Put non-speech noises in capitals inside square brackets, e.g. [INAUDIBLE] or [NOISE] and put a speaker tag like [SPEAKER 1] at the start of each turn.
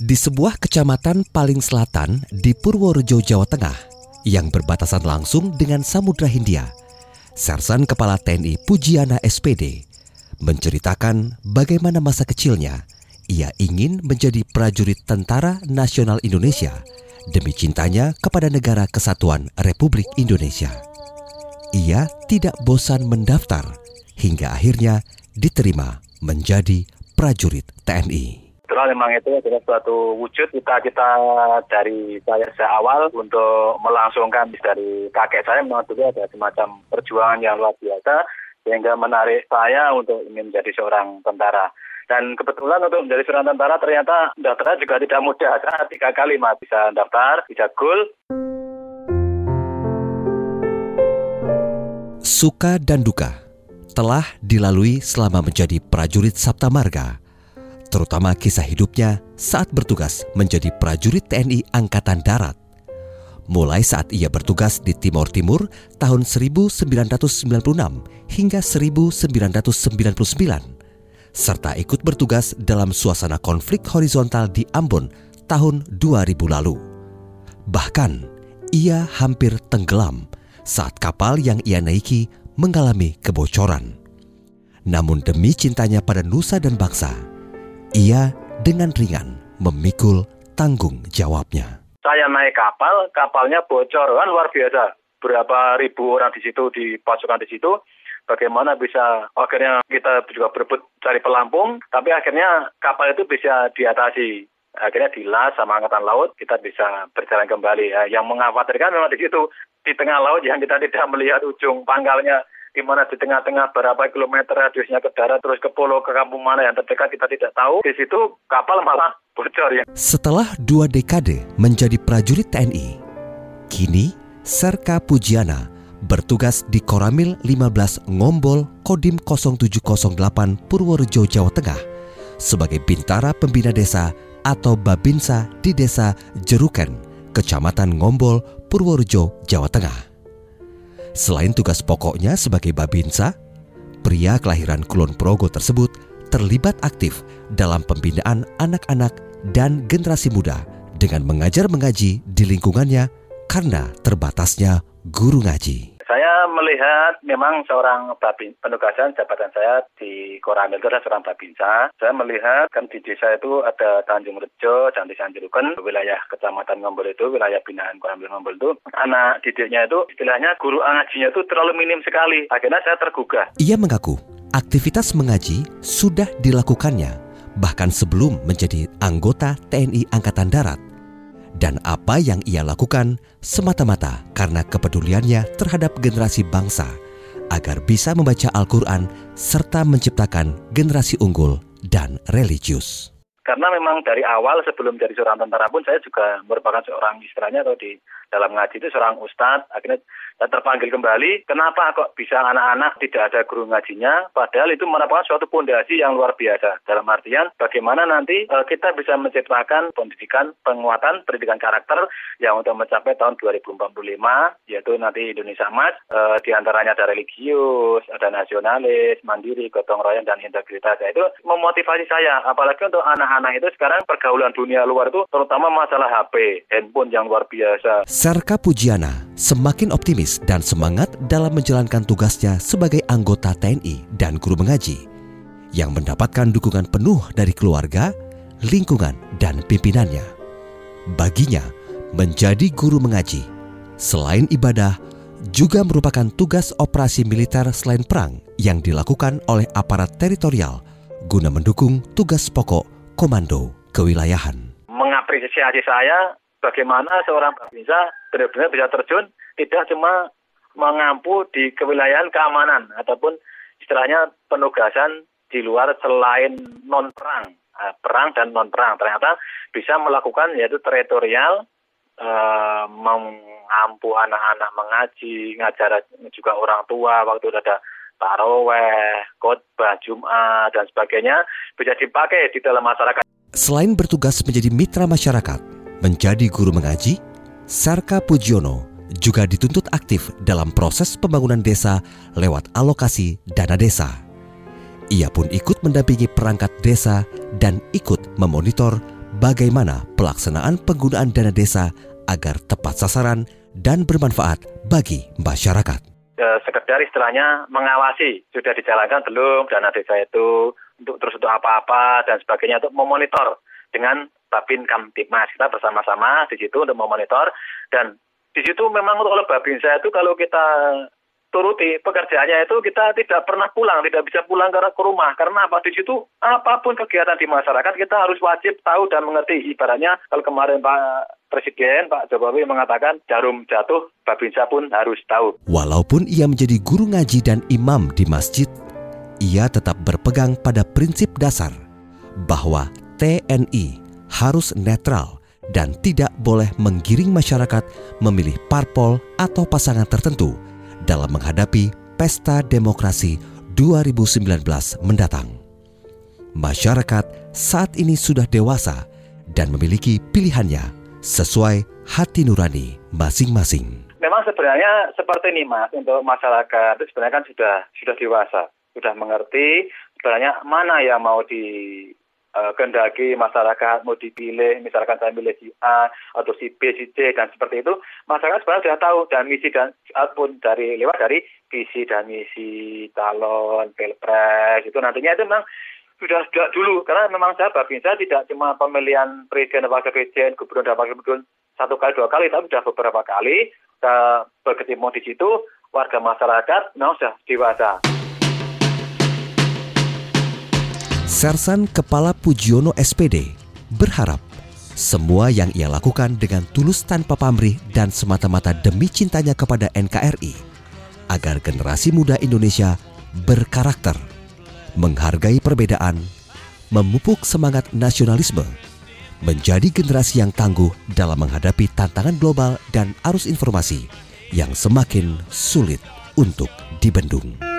[SPEAKER 1] Di sebuah kecamatan paling selatan di Purworejo, Jawa Tengah, yang berbatasan langsung dengan Samudra Hindia, Sersan Kepala TNI Pujiana SPD menceritakan bagaimana masa kecilnya ia ingin menjadi prajurit Tentara Nasional Indonesia demi cintanya kepada negara kesatuan Republik Indonesia. Ia tidak bosan mendaftar hingga akhirnya diterima menjadi prajurit TNI.
[SPEAKER 2] Itulah memang itu adalah suatu wujud cita-cita dari saya sejak awal untuk melangsungkan dari kakek saya memang dulu ada semacam perjuangan yang luar biasa sehingga menarik saya untuk ingin menjadi seorang tentara. Dan kebetulan untuk menjadi seorang tentara ternyata daftarnya juga tidak mudah. Saya tiga kali mas bisa daftar, bisa goal.
[SPEAKER 1] Suka dan duka telah dilalui selama menjadi prajurit Sabta Marga terutama kisah hidupnya saat bertugas menjadi prajurit TNI Angkatan Darat. Mulai saat ia bertugas di Timur Timur tahun 1996 hingga 1999, serta ikut bertugas dalam suasana konflik horizontal di Ambon tahun 2000 lalu. Bahkan, ia hampir tenggelam saat kapal yang ia naiki mengalami kebocoran. Namun demi cintanya pada nusa dan bangsa, ia dengan ringan memikul tanggung jawabnya.
[SPEAKER 2] Saya naik kapal, kapalnya bocor kan luar biasa. Berapa ribu orang di situ di pasukan di situ. Bagaimana bisa akhirnya kita juga berebut cari pelampung, tapi akhirnya kapal itu bisa diatasi. Akhirnya dilas sama angkatan laut kita bisa berjalan kembali. Ya, yang mengkhawatirkan memang di situ di tengah laut yang kita tidak melihat ujung pangkalnya di mana di tengah-tengah berapa kilometer radiusnya ke darat terus ke pulau ke kampung mana yang terdekat kita tidak tahu di situ kapal malah [LAUGHS] bocor ya.
[SPEAKER 1] Setelah dua dekade menjadi prajurit TNI, kini Serka Pujiana bertugas di Koramil 15 Ngombol Kodim 0708 Purworejo, Jawa Tengah sebagai Bintara Pembina Desa atau Babinsa di Desa Jeruken, Kecamatan Ngombol, Purworejo, Jawa Tengah. Selain tugas pokoknya sebagai Babinsa, pria kelahiran Kulon Progo tersebut terlibat aktif dalam pembinaan anak-anak dan generasi muda dengan mengajar mengaji di lingkungannya karena terbatasnya guru ngaji
[SPEAKER 2] melihat memang seorang babin, penugasan jabatan saya di Koramil itu adalah seorang babinsa. Saya melihat kan di desa itu ada Tanjung Rejo, Cantik Sanjurukan, wilayah kecamatan Ngombol itu, wilayah binaan Koramil Ngombol itu. Anak didiknya itu istilahnya guru ngajinya itu terlalu minim sekali. Akhirnya saya tergugah.
[SPEAKER 1] Ia mengaku aktivitas mengaji sudah dilakukannya bahkan sebelum menjadi anggota TNI Angkatan Darat dan apa yang ia lakukan semata-mata karena kepeduliannya terhadap generasi bangsa agar bisa membaca Al-Quran serta menciptakan generasi unggul dan religius.
[SPEAKER 2] Karena memang dari awal sebelum jadi seorang tentara pun saya juga merupakan seorang istilahnya atau di dalam ngaji itu seorang ustadz. Akhirnya dan terpanggil kembali, kenapa kok bisa anak-anak tidak ada guru ngajinya, padahal itu merupakan suatu pondasi yang luar biasa. Dalam artian, bagaimana nanti uh, kita bisa menciptakan pendidikan, penguatan pendidikan karakter yang untuk mencapai tahun 2045, yaitu nanti Indonesia emas, uh, di antaranya ada religius, ada nasionalis, mandiri, gotong royong, dan integritas. Nah, itu memotivasi saya, apalagi untuk anak-anak itu sekarang pergaulan dunia luar itu, terutama masalah HP, handphone yang luar biasa.
[SPEAKER 1] Sarka Pujiana semakin optimis dan semangat dalam menjalankan tugasnya sebagai anggota TNI dan guru mengaji yang mendapatkan dukungan penuh dari keluarga, lingkungan, dan pimpinannya. Baginya, menjadi guru mengaji selain ibadah juga merupakan tugas operasi militer selain perang yang dilakukan oleh aparat teritorial guna mendukung tugas pokok komando kewilayahan.
[SPEAKER 2] Mengapresiasi saya bagaimana seorang bisa benar-benar bisa terjun tidak cuma mengampu di kewilayahan keamanan ataupun istilahnya penugasan di luar selain non perang eh, perang dan non perang ternyata bisa melakukan yaitu teritorial uh, mengampu anak-anak mengaji ngajar juga orang tua waktu ada taraweh khotbah jumat dan sebagainya bisa dipakai di dalam masyarakat.
[SPEAKER 1] Selain bertugas menjadi mitra masyarakat menjadi guru mengaji Sarka Pujiono juga dituntut aktif dalam proses pembangunan desa lewat alokasi dana desa. Ia pun ikut mendampingi perangkat desa dan ikut memonitor bagaimana pelaksanaan penggunaan dana desa agar tepat sasaran dan bermanfaat bagi masyarakat.
[SPEAKER 2] Sekedar istilahnya mengawasi sudah dijalankan belum dana desa itu untuk terus untuk apa-apa dan sebagainya untuk memonitor dengan Babin Kamtipmas kita bersama-sama di situ untuk memonitor dan di situ memang oleh Babinsa itu kalau kita turuti pekerjaannya itu kita tidak pernah pulang, tidak bisa pulang ke, ke rumah karena apa di situ apa pun kegiatan di masyarakat kita harus wajib tahu dan mengerti. Ibaratnya kalau kemarin Pak Presiden Pak Jokowi mengatakan jarum jatuh Babinsa pun harus tahu.
[SPEAKER 1] Walaupun ia menjadi guru ngaji dan imam di masjid, ia tetap berpegang pada prinsip dasar bahwa TNI harus netral dan tidak boleh menggiring masyarakat memilih parpol atau pasangan tertentu dalam menghadapi pesta demokrasi 2019 mendatang. Masyarakat saat ini sudah dewasa dan memiliki pilihannya sesuai hati nurani masing-masing.
[SPEAKER 2] Memang sebenarnya seperti ini mas untuk masyarakat itu sebenarnya kan sudah sudah dewasa, sudah mengerti sebenarnya mana yang mau di uh, kendaki masyarakat mau dipilih, misalkan saya milih si A atau si B, si C dan seperti itu, masyarakat sebenarnya sudah tahu dan misi dan pun dari lewat dari visi dan misi calon pilpres itu nantinya itu memang sudah sudah dulu karena memang saya saya tidak cuma pemilihan presiden dan wakil presiden, gubernur dan wakil gubernur satu kali dua kali tapi sudah beberapa kali kita berketemu di situ warga masyarakat memang sudah dewasa.
[SPEAKER 1] Sersan Kepala Pujiono SPD berharap semua yang ia lakukan dengan tulus tanpa pamrih dan semata-mata demi cintanya kepada NKRI agar generasi muda Indonesia berkarakter, menghargai perbedaan, memupuk semangat nasionalisme, menjadi generasi yang tangguh dalam menghadapi tantangan global dan arus informasi yang semakin sulit untuk dibendung.